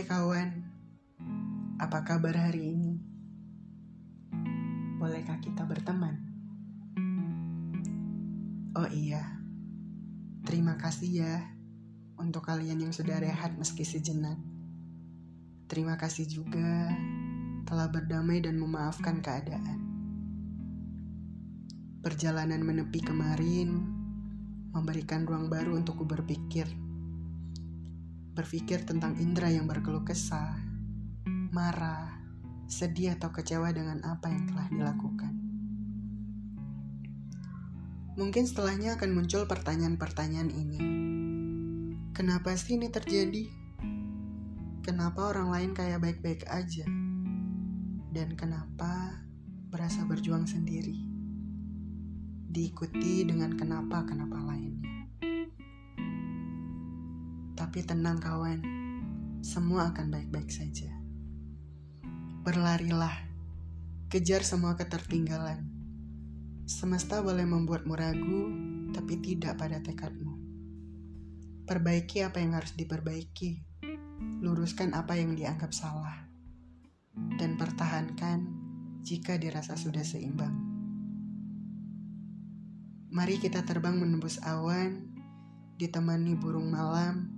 Hai kawan, apa kabar hari ini? Bolehkah kita berteman? Oh iya, terima kasih ya untuk kalian yang sudah rehat meski sejenak. Terima kasih juga telah berdamai dan memaafkan keadaan. Perjalanan menepi kemarin memberikan ruang baru untukku berpikir berpikir tentang Indra yang berkeluh kesah, marah, sedih atau kecewa dengan apa yang telah dilakukan. Mungkin setelahnya akan muncul pertanyaan-pertanyaan ini. Kenapa sih ini terjadi? Kenapa orang lain kayak baik-baik aja? Dan kenapa berasa berjuang sendiri? Diikuti dengan kenapa-kenapa lainnya. Tapi tenang kawan, semua akan baik-baik saja. Berlarilah, kejar semua ketertinggalan. Semesta boleh membuatmu ragu, tapi tidak pada tekadmu. Perbaiki apa yang harus diperbaiki, luruskan apa yang dianggap salah, dan pertahankan jika dirasa sudah seimbang. Mari kita terbang menembus awan, ditemani burung malam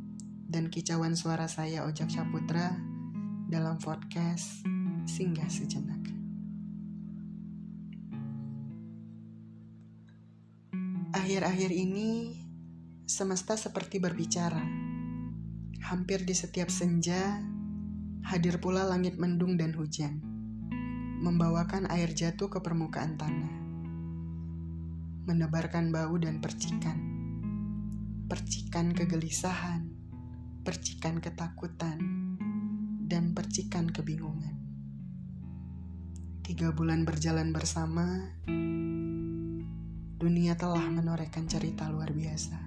dan kicauan suara saya Ojak Saputra dalam podcast Singgah Sejenak. Akhir-akhir ini semesta seperti berbicara. Hampir di setiap senja hadir pula langit mendung dan hujan, membawakan air jatuh ke permukaan tanah, menebarkan bau dan percikan, percikan kegelisahan, percikan ketakutan, dan percikan kebingungan. Tiga bulan berjalan bersama, dunia telah menorehkan cerita luar biasa.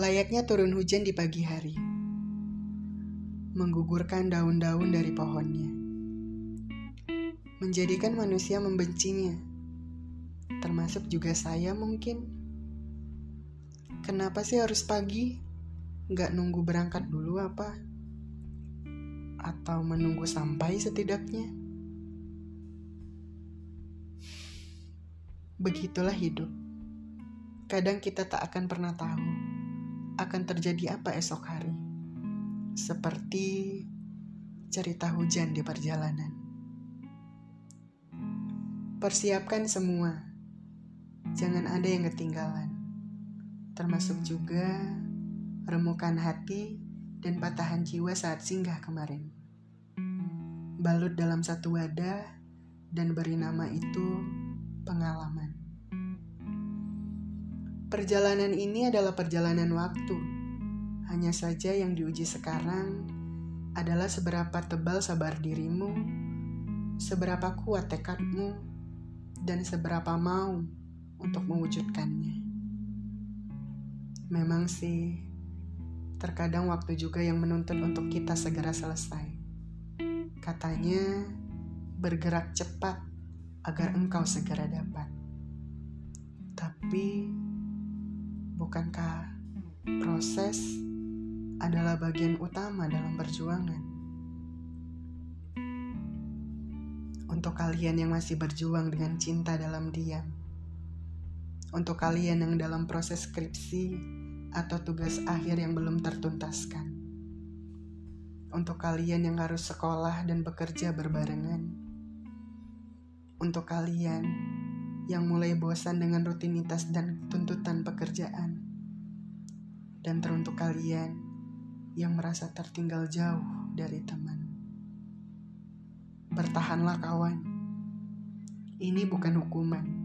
Layaknya turun hujan di pagi hari, menggugurkan daun-daun dari pohonnya, menjadikan manusia membencinya, termasuk juga saya mungkin. Kenapa sih harus pagi? Nggak nunggu berangkat dulu apa? Atau menunggu sampai setidaknya? Begitulah hidup. Kadang kita tak akan pernah tahu akan terjadi apa esok hari. Seperti cerita hujan di perjalanan. Persiapkan semua. Jangan ada yang ketinggalan termasuk juga remukan hati dan patahan jiwa saat singgah kemarin. Balut dalam satu wadah dan beri nama itu pengalaman. Perjalanan ini adalah perjalanan waktu. Hanya saja yang diuji sekarang adalah seberapa tebal sabar dirimu, seberapa kuat tekadmu, dan seberapa mau untuk mewujudkannya. Memang sih, terkadang waktu juga yang menuntut untuk kita segera selesai. Katanya, bergerak cepat agar engkau segera dapat. Tapi, bukankah proses adalah bagian utama dalam perjuangan? Untuk kalian yang masih berjuang dengan cinta dalam diam, untuk kalian yang dalam proses skripsi atau tugas akhir yang belum tertuntaskan. Untuk kalian yang harus sekolah dan bekerja berbarengan. Untuk kalian yang mulai bosan dengan rutinitas dan tuntutan pekerjaan. Dan teruntuk kalian yang merasa tertinggal jauh dari teman. Bertahanlah kawan. Ini bukan hukuman.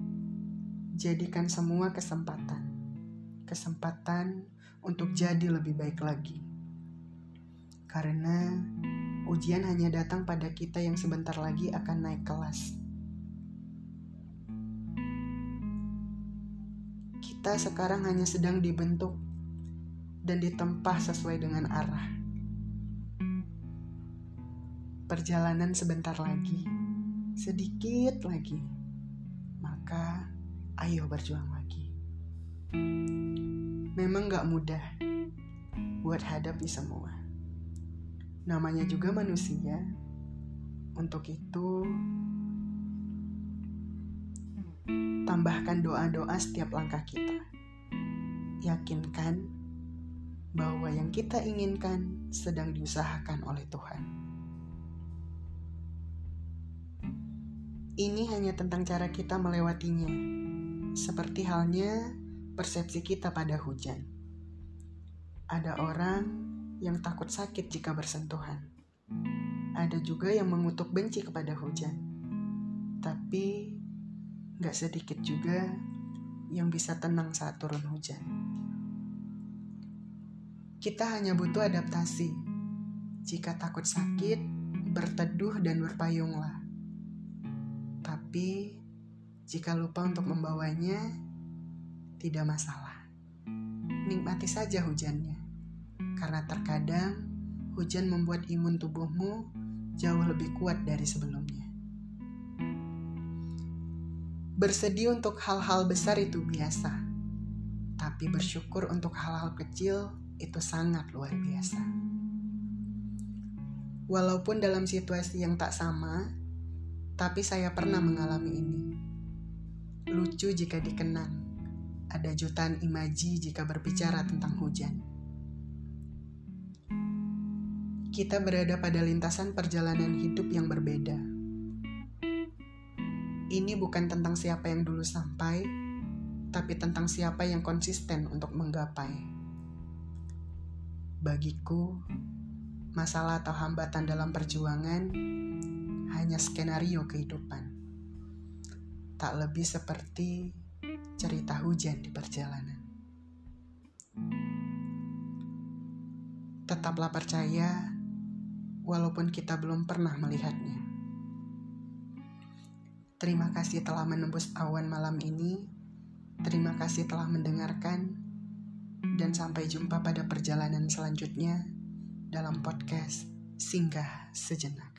Jadikan semua kesempatan kesempatan untuk jadi lebih baik lagi. Karena ujian hanya datang pada kita yang sebentar lagi akan naik kelas. Kita sekarang hanya sedang dibentuk dan ditempa sesuai dengan arah. Perjalanan sebentar lagi, sedikit lagi, maka ayo berjuang lagi. Memang gak mudah. buat hadapi semua. Namanya juga manusia. Untuk itu, tambahkan doa-doa setiap langkah kita. Yakinkan bahwa yang kita inginkan sedang diusahakan oleh Tuhan. Ini hanya tentang cara kita melewatinya, seperti halnya persepsi kita pada hujan. Ada orang yang takut sakit jika bersentuhan. Ada juga yang mengutuk benci kepada hujan. Tapi gak sedikit juga yang bisa tenang saat turun hujan. Kita hanya butuh adaptasi. Jika takut sakit, berteduh dan berpayunglah. Tapi jika lupa untuk membawanya, tidak masalah. Nikmati saja hujannya, karena terkadang hujan membuat imun tubuhmu jauh lebih kuat dari sebelumnya. Bersedih untuk hal-hal besar itu biasa, tapi bersyukur untuk hal-hal kecil itu sangat luar biasa. Walaupun dalam situasi yang tak sama, tapi saya pernah mengalami ini. Lucu jika dikenang, ada jutaan imaji jika berbicara tentang hujan. Kita berada pada lintasan perjalanan hidup yang berbeda. Ini bukan tentang siapa yang dulu sampai, tapi tentang siapa yang konsisten untuk menggapai. Bagiku, masalah atau hambatan dalam perjuangan hanya skenario kehidupan. Tak lebih seperti cerita hujan di perjalanan. Tetaplah percaya, walaupun kita belum pernah melihatnya. Terima kasih telah menembus awan malam ini. Terima kasih telah mendengarkan, dan sampai jumpa pada perjalanan selanjutnya dalam podcast Singgah Sejenak.